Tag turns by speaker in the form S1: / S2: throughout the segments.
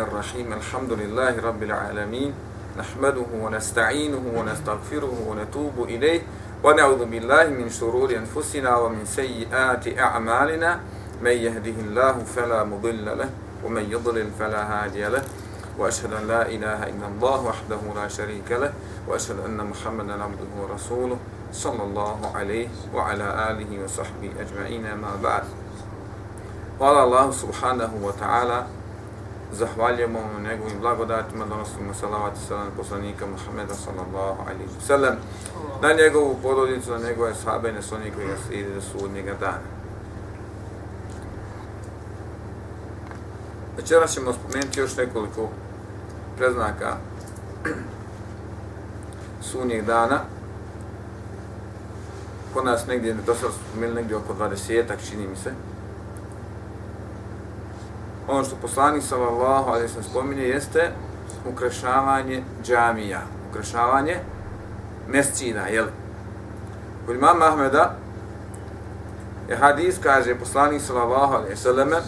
S1: الرحيم الحمد لله رب العالمين نحمده ونستعينه ونستغفره ونتوب إليه ونعوذ بالله من شرور أنفسنا ومن سيئات أعمالنا من يهده الله فلا مضل له ومن يضلل فلا هادي له وأشهد أن لا إله إلا الله وحده لا شريك له وأشهد أن محمدا عبده ورسوله صلى الله عليه وعلى آله وصحبه أجمعين ما بعد. قال الله سبحانه وتعالى zahvaljujemo mu njegovim blagodatima, donosimo salavat i salam poslanika Muhammeda sallallahu alaihi wa sallam, na njegovu porodicu, na njegove sahabe, na svojih koji nas ide do sudnjega dana. Večera ćemo spomenuti još nekoliko preznaka sunnjeg dana. Kod nas negdje, do sada smo negdje oko 20-ak, čini mi se ono što poslanik sallallahu alejhi ve spominje jeste ukrašavanje džamija, ukrašavanje mescina, je li? Kod imama Ahmeda je hadis kaže poslanik sallallahu alejhi ve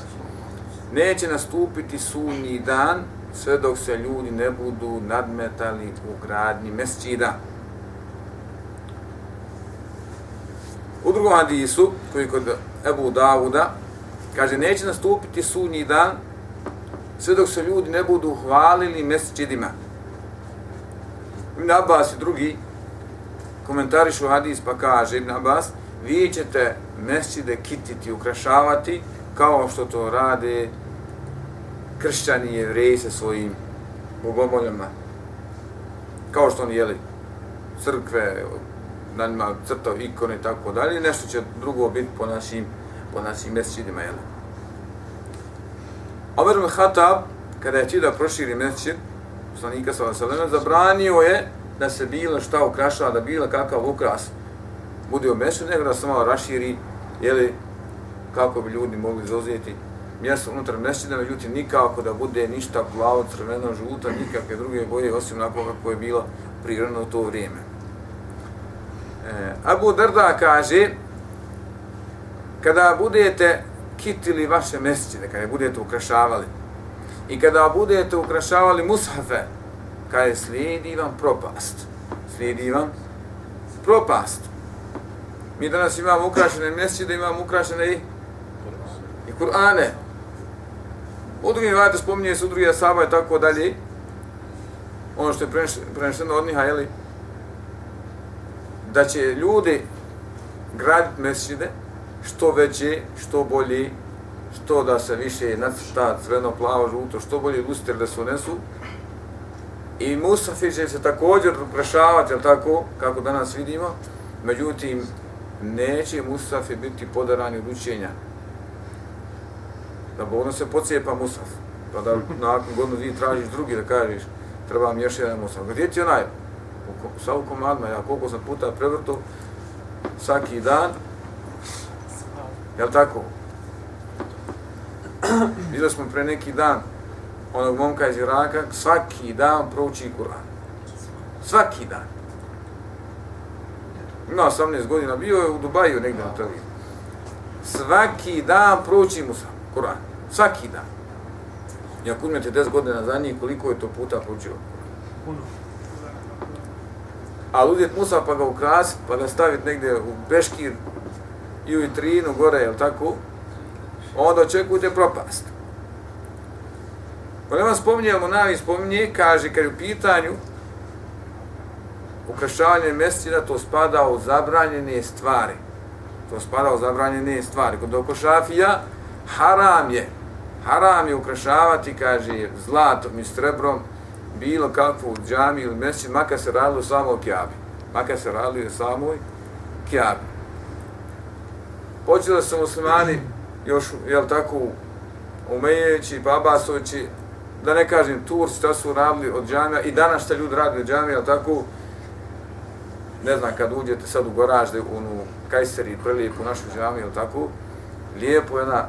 S1: neće nastupiti sunni dan sve dok se ljudi ne budu nadmetali u gradnji mescida. U drugom hadisu, koji kod Ebu Davuda, Kaže, neće nastupiti sunji dan sve dok se ljudi ne budu hvalili mesečidima. Ibn Abbas i drugi komentarišu hadis pa kaže Ibn Abbas, vi ćete mesečide kititi, ukrašavati kao što to rade kršćani i jevreji sa svojim bogomoljama. Kao što oni jeli crkve, na njima crtao ikone i tako dalje, nešto će drugo biti po našim po našim mesečidima, jel? Omer ibn Khattab, kada je htio proširi mesečid, poslanika sa vaselena, zabranio je da se bilo šta ukrašava, da bilo kakav ukras bude u mesečid, nego da se malo raširi, jeli, kako bi ljudi mogli zauzeti mjesto unutar mesečida, međutim, nikako da bude ništa plavo, crveno, žuto, nikakve druge boje, osim onako kako je bilo prirodno u to vrijeme. E, Abu Darda kaže, kada budete kitili vaše mesečine, kada budete ukrašavali, i kada budete ukrašavali mushafe, kada je slijedi vam propast. Slijedi vam propast. Mi danas imamo ukrašene mesečine, imamo ukrašene i, i Kur'ane. U drugim vajte spominje se u drugi asaba i tako dalje. Ono što je prenešeno od njiha, jeli, da će ljudi graditi mesečine, što veće, što bolje, što da se više nacrta crveno, plavo, žuto, što bolje luster da se unesu. I Musafi će se također ukrašavati, jel tako, kako danas vidimo, međutim, neće Musafi biti podarani od učenja. Da Bog ono se pocijepa Musaf, pa da nakon godinu dvije tražiš drugi da kažeš, treba mi još jedan Musaf. Gdje ti onaj? Sa u komadima, ja koliko sam puta prevrtu, svaki dan, Jel tako? Vidjeli smo pre neki dan onog momka iz Iraka, svaki dan prouči Kur'an. Svaki dan. Ima 18 godina, bio je u Dubaju negdje na televiziji. Svaki dan prouči mu sam Kur'an. Svaki dan. I ako imate 10 godina za njih, koliko je to puta proučio? Puno. Ali udjet Musa pa ga ukrasiti, pa ga staviti negdje u Beškir, i u vitrinu gore, jel tako, onda očekujte propast. Pa Ulema spominje, spominjemo, navi spominje, kaže, kad je u pitanju ukrašavanje mjesecina, to spada u zabranjene stvari. To spada u zabranjene stvari. Kod oko šafija, haram je, haram je ukrašavati, kaže, zlatom i srebrom, bilo kakvu džami ili mjesecin, makar se radilo samo o kjabi. Makar se radilo samo o kjabi počeli su muslimani još, jel tako, umejeći, babasovići, da ne kažem Turci, šta su radili od džamija i danas šta ljudi radili od džamija, jel tako, ne znam, kad uđete sad u Goražde, u onu Kajseri, prelijepu našu džamiju, jel tako, lijepo jedna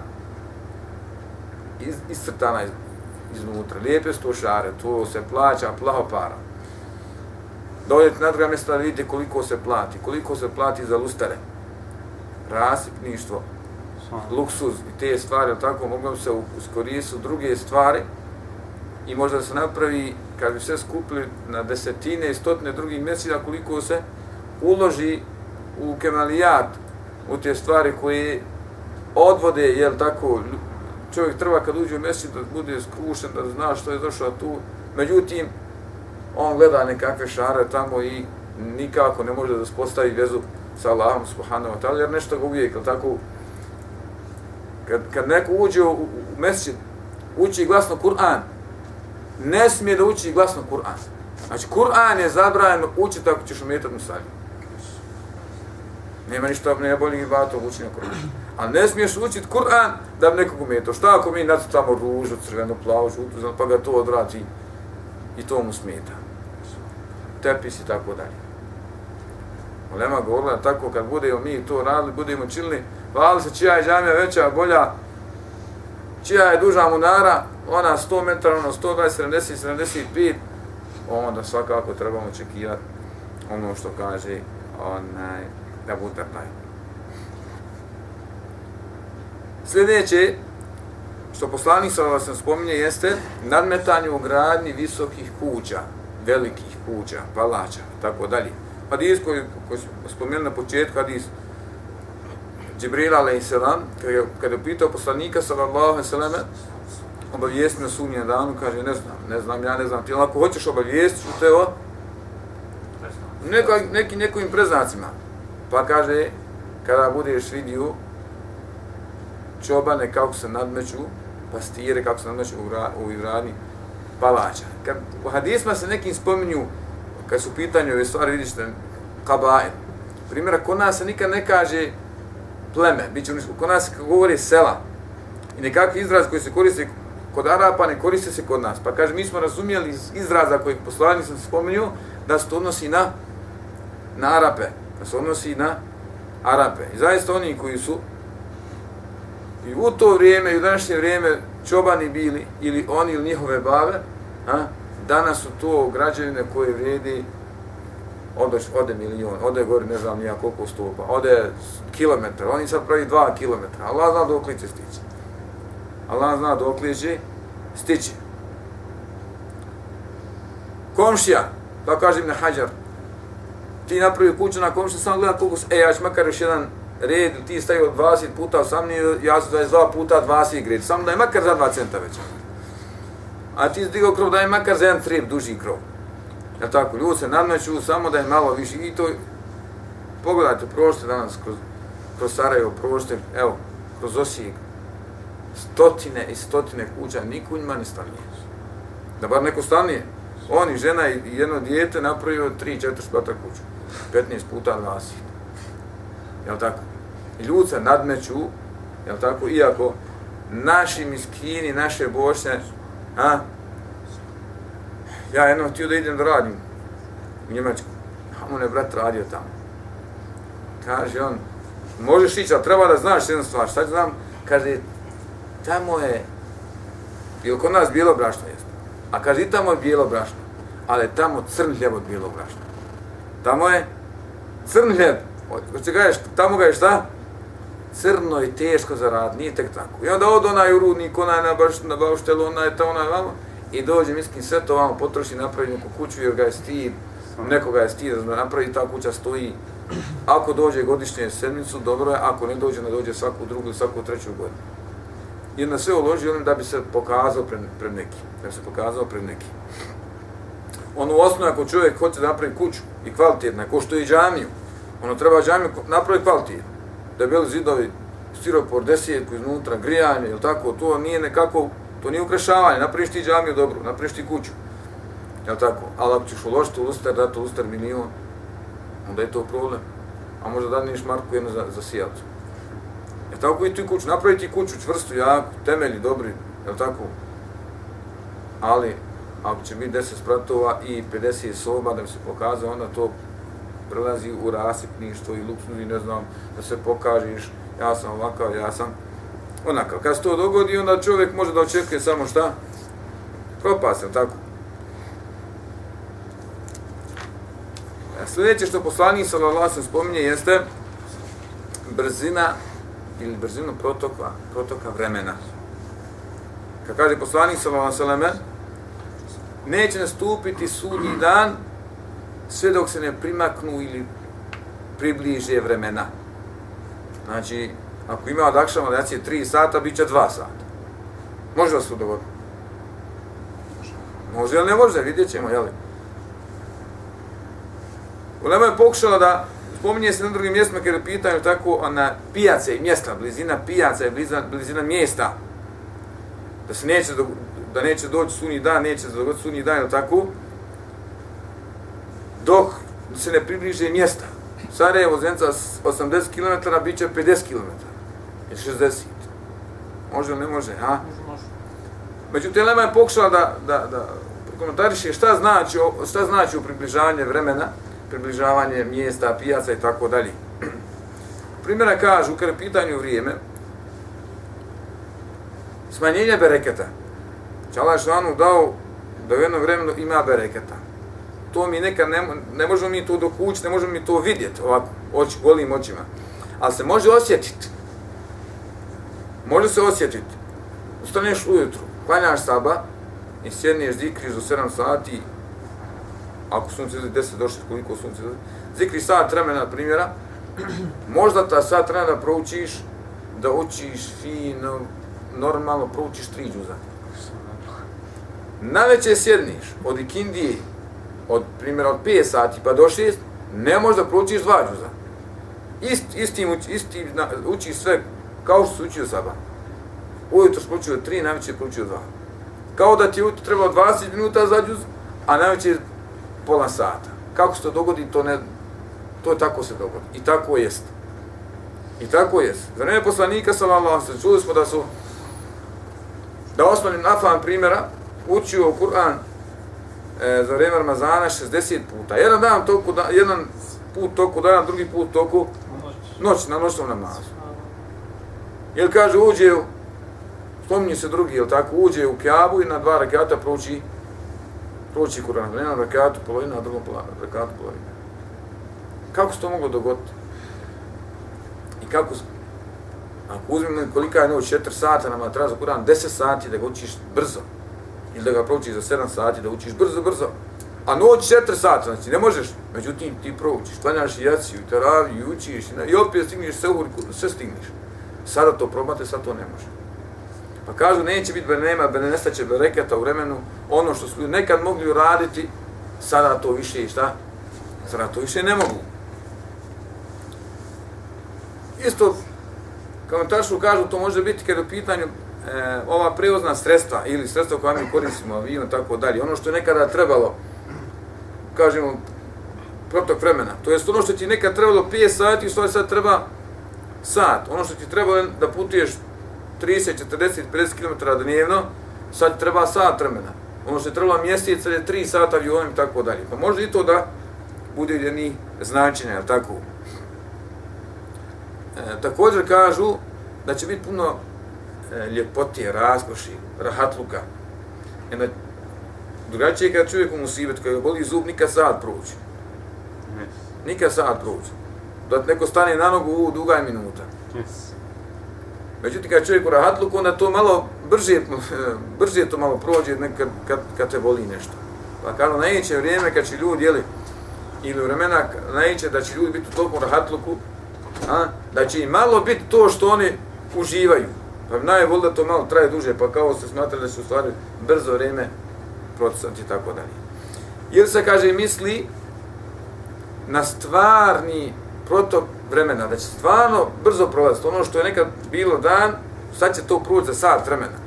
S1: iz, iscrtana iz, iznutra, lijepe su to šare, to se plaća plaho para. Dođete na druga mjesta da vidite koliko se plati, koliko se plati za lustare, rasipništvo, luksuz i te stvari, tako mogu se uskoristiti druge stvari i možda se napravi, kad bi sve skupili na desetine i stotine drugih mjeseci, koliko se uloži u kemalijat, u te stvari koje odvode, jel tako, čovjek treba kad uđe u mjesec da bude skrušen, da zna što je došao tu. Međutim, on gleda nekakve šare tamo i nikako ne može da spostavi vezu sa Allahom subhanahu wa ta'ala, jer nešto ga uvijek, ali tako, kad, kad neko uđe u, u mjesec, uči glasno Kur'an, ne smije da uči glasno Kur'an. Znači, Kur'an je zabranjeno učiti tako ćeš umetati musalju. Nema ništa ne bolji od učenja Kur'ana. A ne smiješ učiti Kur'an da bi nekog umetao. Šta ako mi nacrtamo ružu, crvenu, plavu, žutu, pa ga to odradi i to mu smeta. Tepis i tako dalje. Ulema govorila tako kad budemo mi to radili, budemo činili, hvali se čija je džamija veća, bolja, čija je duža munara, ona 100 metara, ona 120, 70, 75, onda svakako trebamo očekivati ono što kaže onaj, da bude taj. Sljedeće, što poslanik sa vas spominje, jeste nadmetanje u gradnji visokih kuća, velikih kuća, palača, tako dalje. Hadis koji, koji spomenuo na početku, hadis Džibrila a.s. kada je pitao poslanika sallallahu a.s. obavijesti na sunnjem danu, kaže, ne znam, ne znam, ja ne znam, ti ako hoćeš obavijesti, što te o neko, neki, nekim preznacima. Pa kaže, kada budeš vidio čobane kako se nadmeću, pastire kako se nadmeću u, ra, u izradnji palača. Kad u hadisma se nekim spominju, kad su u pitanju ove stvari, vidiš da kabaje. Primjera, kod nas se nikad ne kaže pleme, bit će kod nas se govori sela. I nekakvi izraz koji se koriste kod Arapa ne koriste se kod nas. Pa kaže, mi smo razumijeli iz izraza kojeg poslani sam spomenuo, da se to odnosi na, na Arape. Da se odnosi na Arape. I zaista oni koji su i u to vrijeme i u današnje vrijeme čobani bili ili oni ili njihove bave, a, danas su to građevine koje vrijedi ode, ode milion, ode gore ne znam nija koliko stupa, ode kilometar, oni sad pravi dva kilometra, Allah zna dok li će stići. Allah zna dok li će stići. Komšija, pa kažem na hađar, ti napravi kuću na komšiju, sam gleda koliko, e, ja ću makar još jedan red, ti stavio 20 puta sam nije, ja sam 22 puta 20 gred, samo da je makar za 2 centa već. A ti zdigao krov, da makar za jedan trip duži krov. Ja tako, ljudi se nadmeću, samo da je malo više. I to, pogledajte, prošte danas kroz, kroz Sarajevo, prošte, evo, kroz Osijek, stotine i stotine kuća, niko njima ne stanije. Da bar neko stanije. Oni, žena i jedno dijete napravio 3-4 spata kuću. 15 puta 20. Jel tako? I ljudi se nadmeću, jel tako, iako naši miskini, naše bošnje, a, ja jedno htio da idem da radim u Njemačku, a on je brat radio tamo. Kaže on, možeš ići, ali treba da znaš jednu stvar, šta znam, kaže, tamo je, ili kod nas bijelo brašno jest, a kaže, i tamo je bijelo brašno, ali tamo crn hljeb od bijelo brašna. Tamo je crn hljeb, Hoće ga tamo ga je šta? Crno i teško za rad, nije tek tako. I onda od onaj urudnik, onaj na, baš, na bauštelu, onaj ta, onaj vamo, i dođe miskin sve to vamo potroši, napravi neku kuću jer ga je stid, nekoga je stid da napravi ta kuća stoji. Ako dođe godišnje sedmicu, dobro je, ako ne dođe, ne dođe svaku drugu ili svaku treću godinu. I na sve uloži onim da bi se pokazao pred, pred neki. Da bi se pokazao pred neki. Ono u osnovu, ako čovjek hoće da napravi kuću i kvalitetna, ko što i džamiju, ono treba džamiju napraviti kvalitetno. Da zidovi, stiropor, desijetku iznutra, grijanje, ili tako, to nije nekako, to nije ukrašavanje, napraviš ti džamiju dobro, napraviš ti kuću. Jel tako? Ali ako ćeš uložiti u luster, dati u luster milion, onda je to problem. A možda da niš marku jednu za, za sijalicu. Jel tako i tu kuću, napravi ti kuću čvrstu, jaku, temelji, dobri, jel tako? Ali, ako će biti 10 spratova i 50 soba da bi se pokazao, onda to prelazi u rasipništvo i luksuz i ne znam, da se pokažeš, ja sam ovakav, ja sam onako, kad se to dogodi, onda čovjek može da očekuje samo šta? Propast, tako? A sljedeće što poslanik sallallahu alejhi spominje jeste brzina ili brzinu protoka, protoka vremena. Kad kaže poslanik sallallahu alejhi neće nastupiti sudnji dan sve dok se ne primaknu ili približe vremena. Znači, ako ima od akšama da 3 sata, bit će 2 sata. Može da se dogodi. Može ili ne može, vidjet ćemo, jel? Ulema je pokušala da spominje se na drugim mjestima kada je pitanje tako na pijace i mjesta, blizina pijaca i blizina, blizina mjesta. Da se neće do, da neće doći sunji dan, neće se dogoditi sunji dan, tako? Dok se ne približe mjesta. Sarajevo, Zenca, 80 km, bit će 50 km. I 60. Može ne može, ha? Međutim, Lema je pokušala da, da, da komentariše šta znači, šta znači u približavanje vremena, približavanje mjesta, pijaca i tako dalje. Primjera kažu, kada je pitanju vrijeme, smanjenje bereketa. Čala Šanu dao da u jednom vremenu ima bereketa. To mi nekad ne, ne možemo mi to dokući, ne možemo mi to vidjeti ovako, oči, golim očima. Ali se može osjetiti. Može se osjetiti. Ustaneš ujutru, klanjaš saba i sjedneš zikriš do 7 sati ako sunce izlazi 10 do 6, koliko sunce izlazi, zikri sat vremena primjera, možda ta sat vremena proučiš da učiš fino, normalno proučiš tri džuza. Najveće sjedniš od ikindije, od primjera od 5 sati pa do 6, ne možeš da proučiš dva džuza. Ist, istim, istim učiš sve kao što si učio saba. Ujutro učio 3, najveće proučio 2. Kao da ti je trebalo 20 minuta za džuz, a najveće pola sata. Kako se to dogodi, to ne, to tako se dogodi. I tako jest. I tako jest. Za vreme poslanika, sallallahu alaihi čuli smo da su, da osmani nafan primjera, učio Kur'an e, za vrijeme Ramazana 60 puta. Jedan dan toku, da, jedan put toku dana, drugi put toku noć, na noćnom namazu. Jel kaže, uđe spominje se drugi, jel tako, uđe u Kjabu i na dva rakata prouči prouči Kur'an, na jednom rakatu polovina, na drugom rakatu polovina. Kako se to moglo dogoditi? I kako. Ako uzmemo kolika je noć, 4 sata, na matrazu Kur'an 10 sati da ga učiš brzo. Ili da ga proučiš za 7 sati, da učiš brzo, brzo. A noć 4 sata, znači ne možeš. Međutim, ti proučiš, klanjaš i jaciju, i teraviju, i učiš, i opet stigneš sve, sve stigneš. Sada to probate, sad to ne može. Pa kažu, neće biti benema, benestaće bereketa u vremenu, ono što su nekad mogli uraditi, sada to više i šta? Sada to više ne mogu. Isto, kao tašu kažu, to može biti kada u pitanju e, ova prevozna sredstva ili sredstva koja mi koristimo, avion, tako dalje, ono što je nekada trebalo, kažemo, protok vremena, to jest ono što ti nekad trebalo 5 sati, u stvari sad treba sat, ono što ti trebalo da putuješ 30, 40, 50 km dnevno, sad treba sat vremena. Ono što je trebalo mjesec, je 3 sata avionom i tako dalje. Pa može i to da bude jedni značenja, jel tako? E, također kažu da će biti puno e, ljepotije, raskoši, rahatluka. Jedna, drugačije kad čovjek u musibet, kada boli zub, nikad sad prođe. Nikad sad prođe. Da neko stane na nogu, u duga je minuta. Yes. Međutim, kad čovjek u rahatluku, onda to malo brže, brže to malo prođe nekad, kad, kad te boli nešto. Pa kao najveće vrijeme kad će ljudi, jeli, ili vremena najveće da će ljudi biti u toliko rahatluku, a, da će im malo biti to što oni uživaju. Pa naj da to malo traje duže, pa kao se smatra da se u stvari brzo vrijeme procesati i tako dalje. Ili se kaže misli na stvarni protok vremena, da će stvarno brzo prolaziti. Ono što je nekad bilo dan, sad će to proći za sat vremena.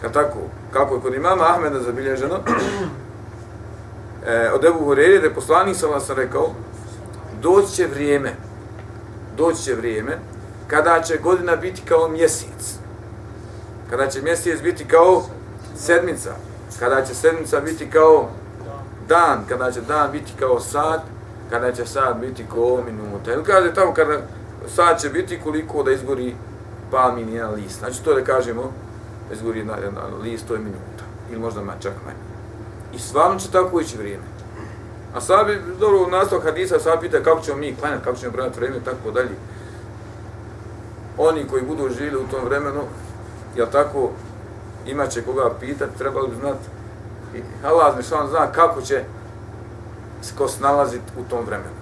S1: Kad tako, kako je kod imama Ahmeda zabilježeno, e, od Ebu Hureri, da je poslanik sam vas rekao, doći će vrijeme, doći će vrijeme, kada će godina biti kao mjesec, kada će mjesec biti kao sedmica, kada će sedmica biti kao dan, kada će dan biti kao sat, kada će sad biti kao minuta. Ili kaže tamo kada sad će biti koliko da izgori palmin jedan list. Znači to da kažemo, izgori jedan, jedan list, to je minuta. Ili možda ma čak manje. I stvarno će tako ići vrijeme. A sad bi, dobro, u hadisa sad pita kako ćemo mi klanjati, kako ćemo brojati vrijeme, tako dalje. Oni koji budu živjeli u tom vremenu, jel tako, imaće koga pitati, trebali bi znati, Allah mi što zna kako će ko snalaziti u tom vremenu.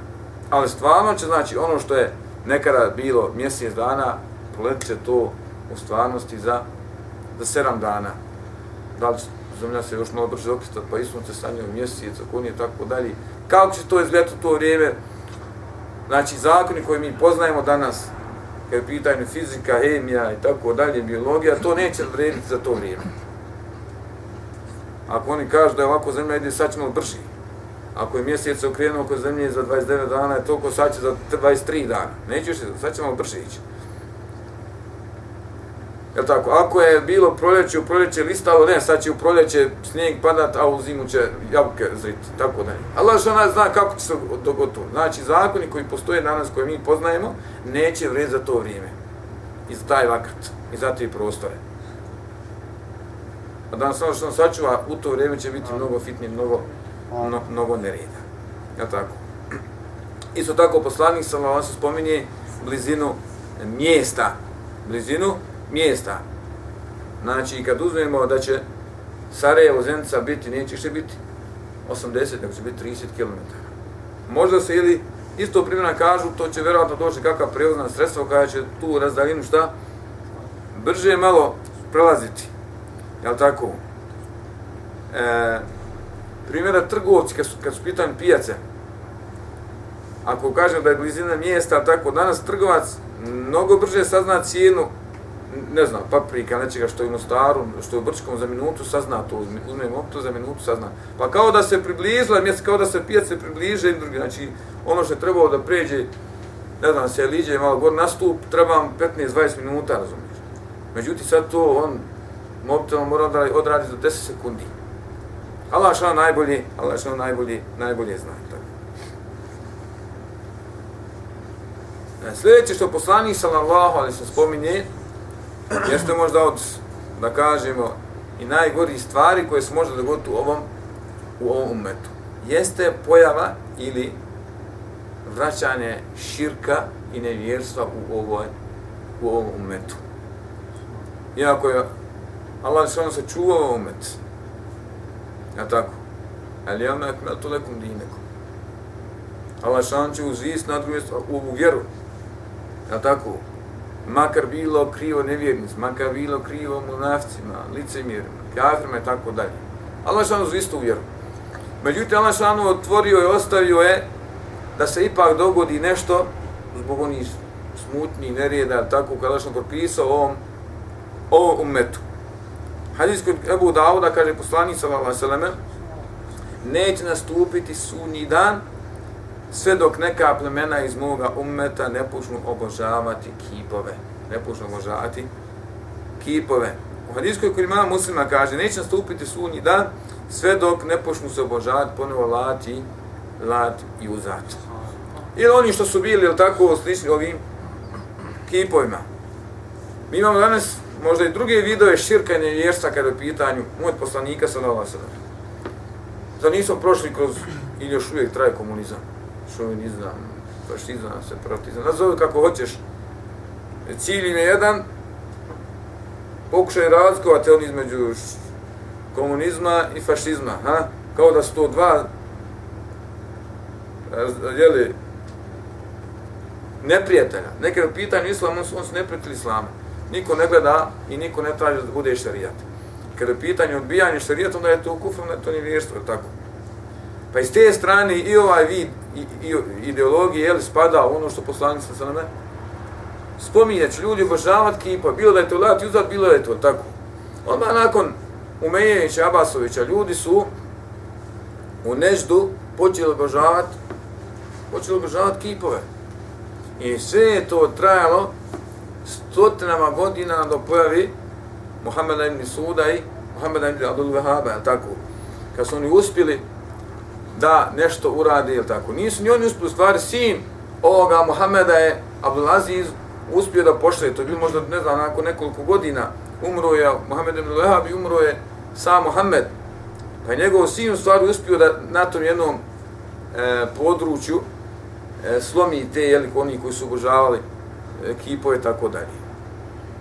S1: Ali stvarno će, znači, ono što je nekada bilo mjesec dana, prolet će to u stvarnosti za, za sedam dana. Da li zemlja se još malo brže okretati, pa istom se sa njom mjesec, ako nije tako dalje. Kako će to izgledati u to vrijeme? Znači, zakoni koje mi poznajemo danas, kad je pitanje fizika, hemija i tako dalje, biologija, to neće vrediti za to vrijeme. Ako oni kažu da je ovako zemlja ide, sad ćemo brži. Ako je mjesec okrenuo oko zemlje za 29 dana, je toliko sad će za 23 dana. Neće još, sad ćemo brži ići. Jel tako? Ako je bilo proljeće, u proljeće listalo, ne, sad će u proljeće snijeg padat, a u zimu će jabuke zriti, tako da je. Allah što nas zna kako će se dogotovo. Znači, zakoni koji postoje danas, koje mi poznajemo, neće vred za to vrijeme. I za taj vakat, i za te prostore. A danas ono što nam sačuva, u to vrijeme će biti mnogo fitni, mnogo, no, mnogo nereda. Jel tako? Isto tako, poslanik sam vam se spominje blizinu mjesta, blizinu mjesta. Znači, kad uzmemo da će Sarajevo, Zenica biti, neće što biti 80, nego će biti 30 km. Možda se ili isto primjena kažu, to će vjerojatno doći kakva prevozna sredstvo koja će tu razdaljinu šta brže malo prelaziti. Jel tako? E, primjera trgovci, kad su, kad su pitanje pijace, ako kažem da je blizina mjesta, tako danas trgovac mnogo brže sazna cijenu ne znam, paprika, nečega što je u Mostaru, što je u Brčkom za minutu, sazna to, uzmemo to za minutu, sazna. Pa kao da se približila mjesto, kao da se pijace približe drugi, znači ono što je trebalo da pređe, ne znam, se liđe malo gor nastup, treba 15-20 minuta, razumiješ. Međutim, sad to on mobitelom mora da odradi za 10 sekundi. Allah što najbolji, Allah što najbolji, najbolje zna. Tako. E, sljedeće što poslanik sallallahu alaihi se spominje, jeste možda od, da kažemo, i najgori stvari koje se može dogoditi u ovom, u ovom umetu. Jeste pojava ili vraćanje širka i nevjerstva u, ovoj, u ovom umetu. Iako je Allah se ono sačuvao ovaj umet. Ja tako. Ali ja me akmel to dinekom. Allah se će uzvijest na drugu mjestu u ovu vjeru. Ja tako makar bilo krivo nevjernic, makar bilo krivo munafcima, licemjerima, kafirima i tako dalje. Allah šanu za istu vjeru. Međutim, Allah šanu otvorio i ostavio je da se ipak dogodi nešto zbog onih smutnih nerijeda, tako kada Allah šanu propisao ovom, ovom umetu. Hadis kod Ebu Dauda kaže poslanik sallallahu alejhi ve neće nastupiti sunni dan sve dok neka plemena iz moga ummeta ne počnu obožavati kipove. Ne počnu obožavati kipove. U hadijskoj koji imam muslima kaže, neće nastupiti sunji dan, sve dok ne počnu se obožavati ponovo lati, lat i uzat. Ili oni što su bili, ili tako, slični ovim kipovima. Mi imamo danas možda i druge vidove širka i nevjerstva kada je u pitanju moj poslanika sa Nova Sada. Zar nismo prošli kroz, ili još uvijek traje komunizam šovinizam, fašizam, separatizam, nazovi kako hoćeš. Cilj im je jedan, pokušaj razgovati on između komunizma i fašizma, ha? kao da su to dva jeli, neprijatelja. Neke u pitanju islam, on, on su neprijatelji islama. Niko ne gleda i niko ne traži da bude šarijat. Kada je pitanje odbijanje šarijata, onda je to kufr, onda je to nevjerstvo, tako. Pa iz te strane i ovaj vid i, i, ideologije je li spada ono što poslanik sa nama spominje će ljudi obožavati kipa, bilo da je to lat uzat, bilo da je to tako. Odmah nakon Umejevića Abasovića ljudi su u Neždu počeli obožavati počeli obožavati kipove. I sve je to trajalo stotinama godina do pojavi Muhammeda ibn Suda i Muhammeda ibn Abdul Wahaba, tako. Kad su oni uspjeli da nešto uradi ili tako. Nisu ni oni uspjeli, stvari sin ovoga Muhameda je Abdulaziz uspio da pošle, to je bilo možda, ne znam, nakon nekoliko godina, umro je, Muhammed ibn Lehabi umro je sam Muhammed. pa je njegov sin u stvari uspio da na tom jednom e, području e, slomi te, jeli, oni koji su obožavali e, kipove, tako dalje.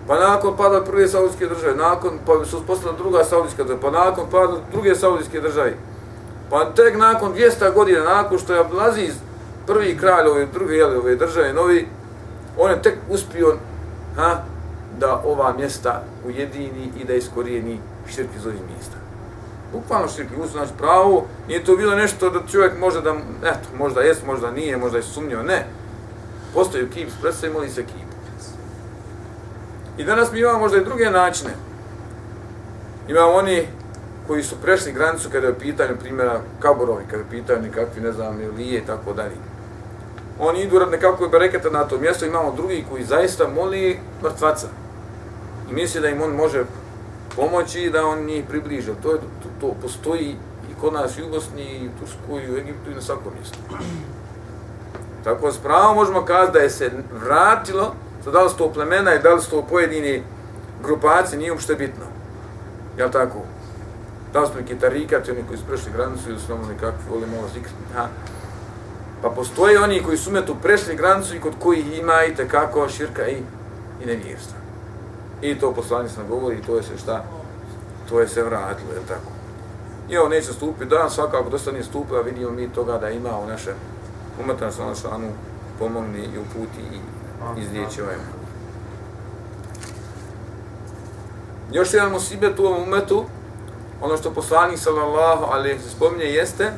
S1: Pa nakon pada prve saudijske države, nakon, pa su uspostavila druga saudijska država, pa nakon pada druge saudijske države, pa tek nakon 200 godina, nakon što je Abdulaziz, prvi kralj ove druge jeli, ove države, novi, on je tek uspio ha, da ova mjesta ujedini i da iskorijeni širk iz ovih mjesta. Bukvalno širk, uz znači pravo, nije to bilo nešto da čovjek može da, eto, možda jest, možda nije, možda je sumnio, ne. Postoji kip, predstavimo moli se kip. I danas mi imamo možda i druge načine. Imamo oni koji su prešli granicu kada je pitanje, primjera, kaborovi, kada je pitanje nekakvi, ne znam, lije i tako dalje. Oni idu rad nekako je bereketa na to mjesto, imamo drugi koji zaista moli mrtvaca. I misli da im on može pomoći i da on njih približe. To, je, to, to postoji i kod nas i u Bosni, i u Tursku, i u Egiptu, i na svakom mjestu. Tako s pravom možemo kazati da je se vratilo Sad, da li su to plemena i da li su to pojedini grupacije, nije uopšte bitno. Jel tako? Da su neki tarikati, oni koji su prešli granicu su nam nekakvi, voli malo zikr. Ha. Pa postoje oni koji su metu prešli granicu i kod kojih ima i tekako širka i, i nevjerstva. I to poslanic nam govori i to je se šta? To je se vratilo, je tako? I ovo neće stupiti, da svakako dosta nije stupila, vidimo mi toga da ima u našem umetan sa našanu pomogni i uputi i izlijeći ovaj Još jedan musibet u ovom umetu, ono što poslanik sallallahu alaihi se spominje jeste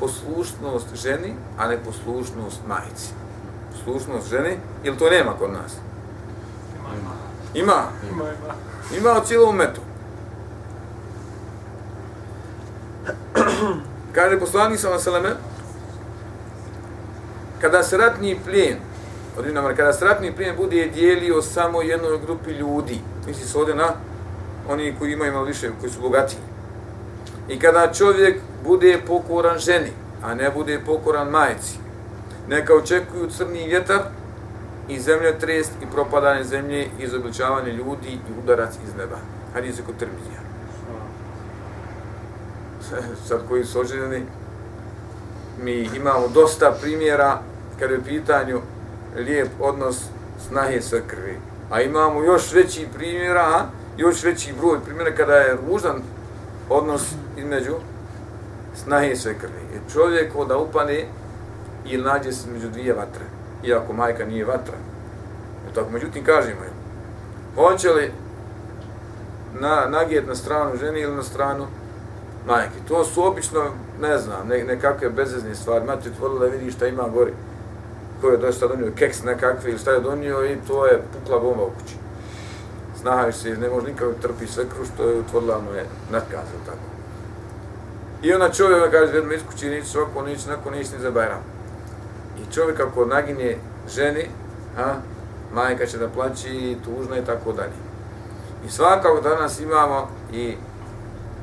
S1: poslušnost ženi, a ne poslušnost majici. Poslušnost ženi, ili to nema kod nas? Ima. Ima? Ima, ima. Ima u cijelom umetu. Kaže poslanik sallallahu alaihi kada se ratni plijen od kada stratni plijen bude dijelio samo jednoj grupi ljudi, misli se ovdje na oni koji imaju malo više, koji su bogati. I kada čovjek bude pokoran ženi, a ne bude pokoran majci, neka očekuju crni vjetar i zemljotrest i propadanje zemlje i izobličavanje ljudi i udarac iz neba. Hadis je kod termizija. Sad koji su oženjeni, mi imamo dosta primjera kada je u pitanju lijep odnos snahe sa krvi. A imamo još veći primjera, još veći broj primjera kada je ružan odnos između snahe sve krvi. I čovjek da upane i nađe se među dvije vatre, iako majka nije vatra. Jer tako, međutim, kažemo je, hoće li na, nagijet na stranu žene ili na stranu majke? To su obično, ne znam, ne, nekakve bezvezne stvari. Mati otvorila da vidi šta ima gori ko je dosta donio keks nekakve ili šta je donio i to je pukla bomba u kući. Znaš se, ne može nikako trpi sve kru što je utvorila ono je natkazao tako. I ona čovjek kaže, vedno iz kući, neće svako, neće nako, neće ni za Bajram. I čovjek ako nagine ženi, a, majka će da plaći, tužna i tako dalje. I svakako danas imamo i,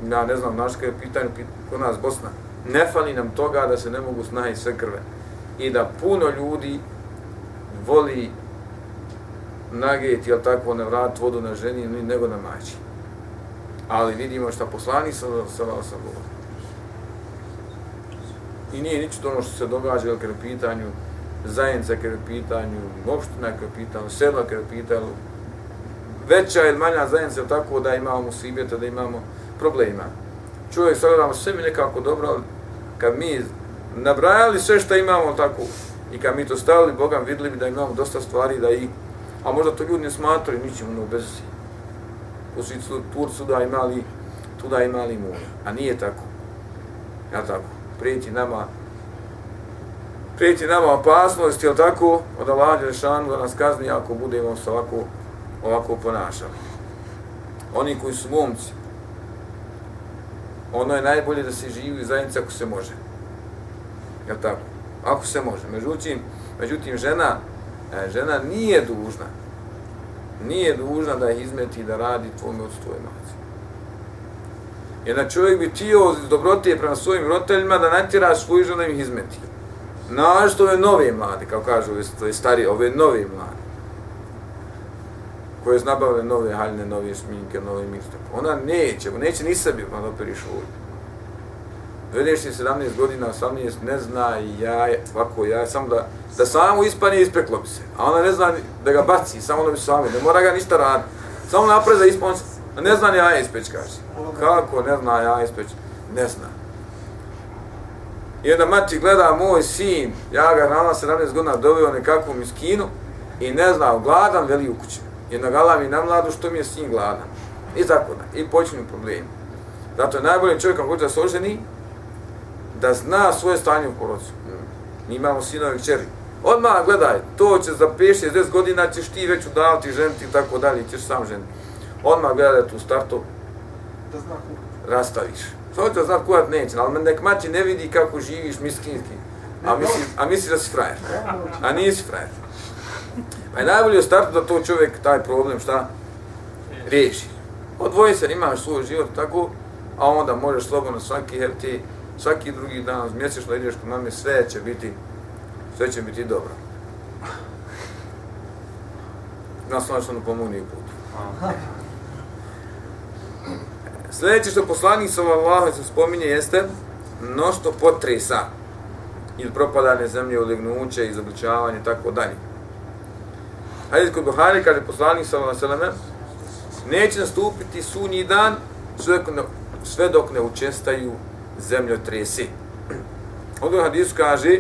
S1: ja ne znam, naš je pitanje, kod nas Bosna, ne fali nam toga da se ne mogu snahi sve krve i da puno ljudi voli nageti, jel tako, ne vrat vodu na ženi, nego na mači. Ali vidimo šta poslani sa sa sa, govori. I nije ničito ono što se događa, kada je pitanju zajednica, kada je pitanju opština, kada je pitanju sela, kada je pitanju veća ili manja zajednica, tako, da imamo musibeta, da imamo problema. Čovjek sagledamo sve mi nekako dobro, ali kad mi nabrajali sve što imamo tako i kad mi to stavili Bogam vidjeli bi da imamo dosta stvari da i a možda to ljudi ne smatraju ničim ono bez u Turcu da imali tu da imali more a nije tako ja tako prijeti nama prijeti nama opasnost jel tako od Allah Đelešanu da nas kazni ako budemo se ovako ovako ponašali oni koji su momci ono je najbolje da se živi u zajednici ako se može Ja tako? Ako se može. Međutim, međutim žena, e, žena nije dužna, nije dužna da ih izmeti da radi tvojme od Jer čovjek bi tio dobrote prema svojim roditeljima da natjera svoju ženu da im izmeti. Našto ove nove mlade, kao kažu ove stari, ove nove mlade. koje znabavle nove haljne, nove sminke, nove miste. Ona neće, neće ni sebi pa da operiš ovdje. Vedeš ti 17 godina, 18, ne zna i ja, ovako ja, samo da, da samo ispanje ispeklo bi se. A ona ne zna da ga baci, samo da bi samo, ne mora ga ništa raditi. Samo napred za ispon, ne zna ni ja ispeć, kaže. Kako ne zna ja ispeć? Ne zna. I onda mati gleda moj sin, ja ga na 17 godina doveo nekakvu miskinu i ne zna, gladan, veli u kući. I gala mi na mladu što mi je sin gladan. I tako da, i počinju problemi. Zato je najbolje čovjek kako hoće da se oženi, da zna svoje stanje u porodcu. Mi imamo sinovi i čeri. Odmah gledaj, to će za 5-60 godina ćeš ti već udavati, ženiti i tako dalje, ćeš sam ženiti. Odmah gledaj tu startu, da zna rastaviš. To će znat kuhat neće, ali nek mači ne vidi kako živiš miskinski, a misli, a misli da si frajer. A nisi frajer. Pa je najbolje u startu da to čovjek taj problem šta riješi. Odvoji se, imaš svoj život tako, a onda možeš slobodno svaki HRT, svaki drugi dan, mjesečno ideš kod mame, sve će biti, sve će biti dobro. Nas što ono pomogni u putu. Sljedeće što poslanik sallallahu Allahom se spominje jeste mnoštvo potresa ili propadanje zemlje, ulegnuće, izobličavanje i tako dalje. Hadis kod Buhari kaže poslanik sa Allahom neće nastupiti sunji dan sve dok ne, sve dok ne učestaju zemljotresi. Ovdje u hadisu kaže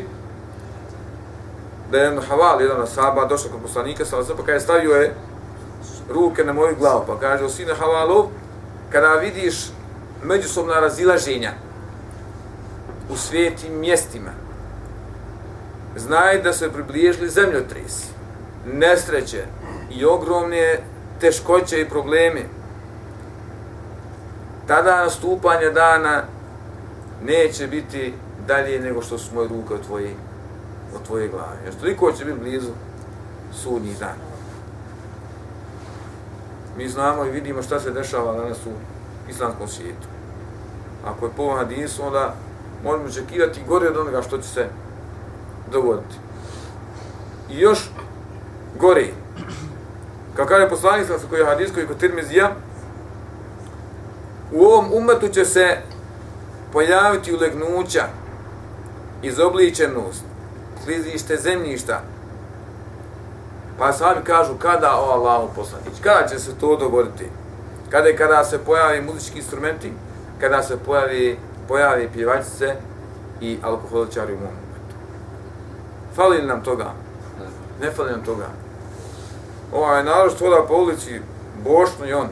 S1: da je jedan haval, jedan asaba, došao kod poslanika sa Allahom pa kaže stavio je ruke na moju glavu, pa kaže o sine havalov, kada vidiš međusobna razilaženja u svijetim mjestima, znaj da se približili zemljotresi, nesreće i ogromne teškoće i probleme. Tada nastupanje dana neće biti dalje nego što su moje ruke od tvoje, od tvoje glave. Jer toliko će biti blizu sudnji dana mi znamo i vidimo šta se dešava danas u islamskom svijetu. Ako je po hadisu, onda možemo očekivati gore od onoga što će se dogoditi. I još gore, kao kaže poslanik sa koji je hadis koji je kod Tirmizija, u ovom umetu će se pojaviti ulegnuća, izobličenost, klizište zemljišta, Pa sami kažu kada o Allahu poslanić, kada će se to dogoditi? Kada kada se pojavi muzički instrumenti, kada se pojavi, pojavi pjevačice i alkoholičari u mom momentu. Fali nam toga? Ne fali nam toga. Ovaj narod što da po ulici, bošno i on,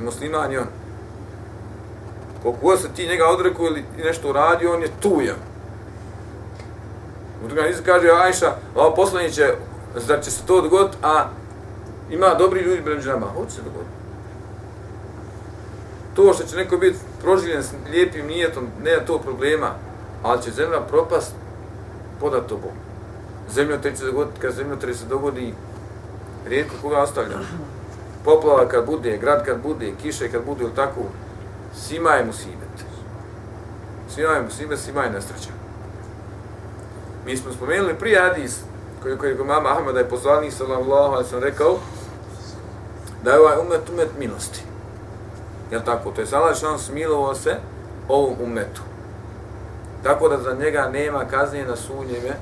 S1: musliman i on. Koliko se ti njega odreku ili nešto uradio, on je tujan. U drugom kaže Ajša, ovo poslaniće, zar će se to dogoditi, a ima dobri ljudi među nama, hoće se dogoditi. To što će neko biti proživljen s lijepim nijetom, ne to problema, ali će zemlja propast podat tobom. Zemlja te se dogoditi, kad zemlja te se dogodi, rijetko koga ostavlja. Poplava kad bude, grad kad bude, kiše kad bude, ili tako, svima je musibet. Svima je musibet, svima je nesreća. Mi smo spomenuli prije Adis, koji koji mama Ahmeda je poslanik sallallahu alaihi ve rekao da je ovaj umet umet milosti. Jel tako? To je Allah što smilovao se ovom umetu. Tako da za njega nema kazne na sunnjeme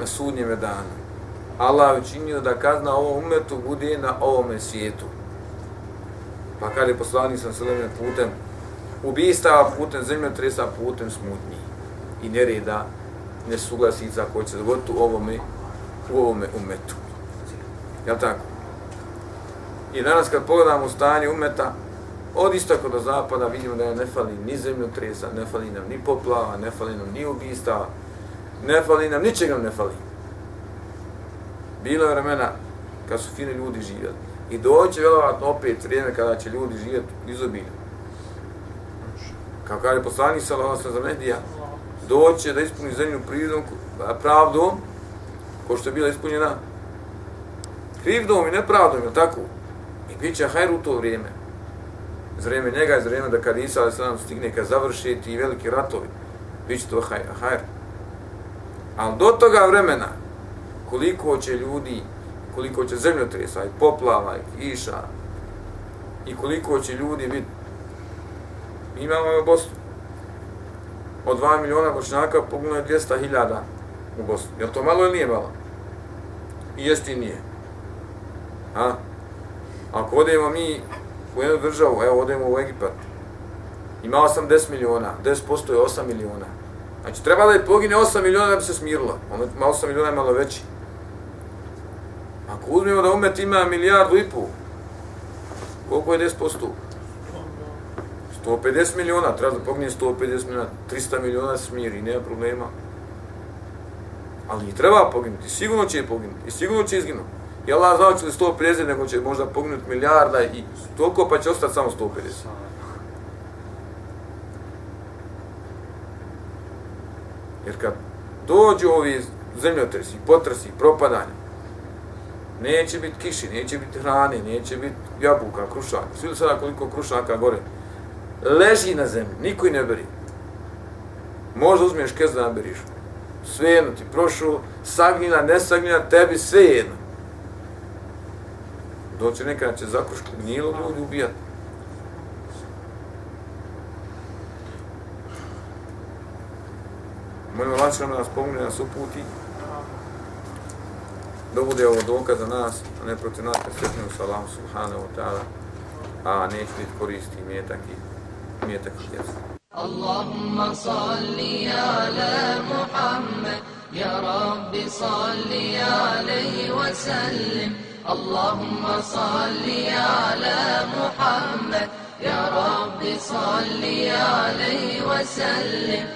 S1: na sunnjeme dana. Allah je učinio da kazna ovom umetu bude na ovome svijetu. Pa kad je poslanik sam sve putem ubistava, putem zemljotresa, putem smutnji i nereda, nesuglasica koji će se dogoditi u ovome, u ovome umetu. Jel tako? I danas kad pogledamo stanje umeta, od istoka do zapada vidimo da je ne fali ni zemljotresa, ne fali nam ni poplava, ne fali nam ni ubistava, ne fali nam, ničega ne fali. Bilo je vremena kad su fini ljudi živjeli. I doće vjerovatno opet vrijeme kada će ljudi živjeti izobilno. Kao kada je poslanik sa Allahom za medija, doće da ispuni zemlju prirodom, pravdom, ko što je bila ispunjena krivdom i nepravdom, je tako? I bit će hajr u to vrijeme. Za vrijeme njega je za vrijeme da kad Isa a.s. stigne kad završi ti veliki ratovi, bit će to hajr. Ali do toga vremena, koliko će ljudi koliko će zemljotresa i poplava i kiša i koliko će ljudi biti. Mi imamo u Bosnu. Od 2 miliona bošnjaka poginulo je 200 hiljada u Bosnu. Je to malo ili nije malo? I jest i nije. A? Ako odemo mi u jednu državu, evo odemo u Egipat, ima 80 miliona, 10% je 8 miliona. Znači, treba da je pogine 8 miliona da bi se smirilo. Ono 8 miliona je malo veći. Ako uzmemo da umet ima milijardu i pol, koliko je 10%? 150 miliona, treba da pogine 150 miliona, 300 miliona smiri, nema problema. Ali i treba poginuti, sigurno će poginuti, i sigurno će izginuti. I Allah znao će li 150, nego će možda poginuti milijarda i toliko, pa će ostati samo 150. Jer kad dođu ovi zemljotresi, potresi, propadanje, neće biti kiši, neće biti hrane, neće biti jabuka, krušaka. Svi sada koliko krušaka gore. Leži na zemlji, niko i ne beri. Možda uzmeš kez da naberiš. Sve jedno ti prošlo, sagnila, ne sagnila, tebi sve jedno. Doće nekada će zakrušku gnilo ljudi ubijati. Molim Allah će nam nas pomogne, nas uputi. Da bude ovo dokaz za nas, a ne protiv nas, kad sretnemo sa Allahom subhanahu wa ta'ala, a neće biti koristi mjetak i mjetak i djeca.
S2: اللهم صل على محمد. يا رب صل عليه وسلم. اللهم صل على محمد. يا رب صل عليه وسلم.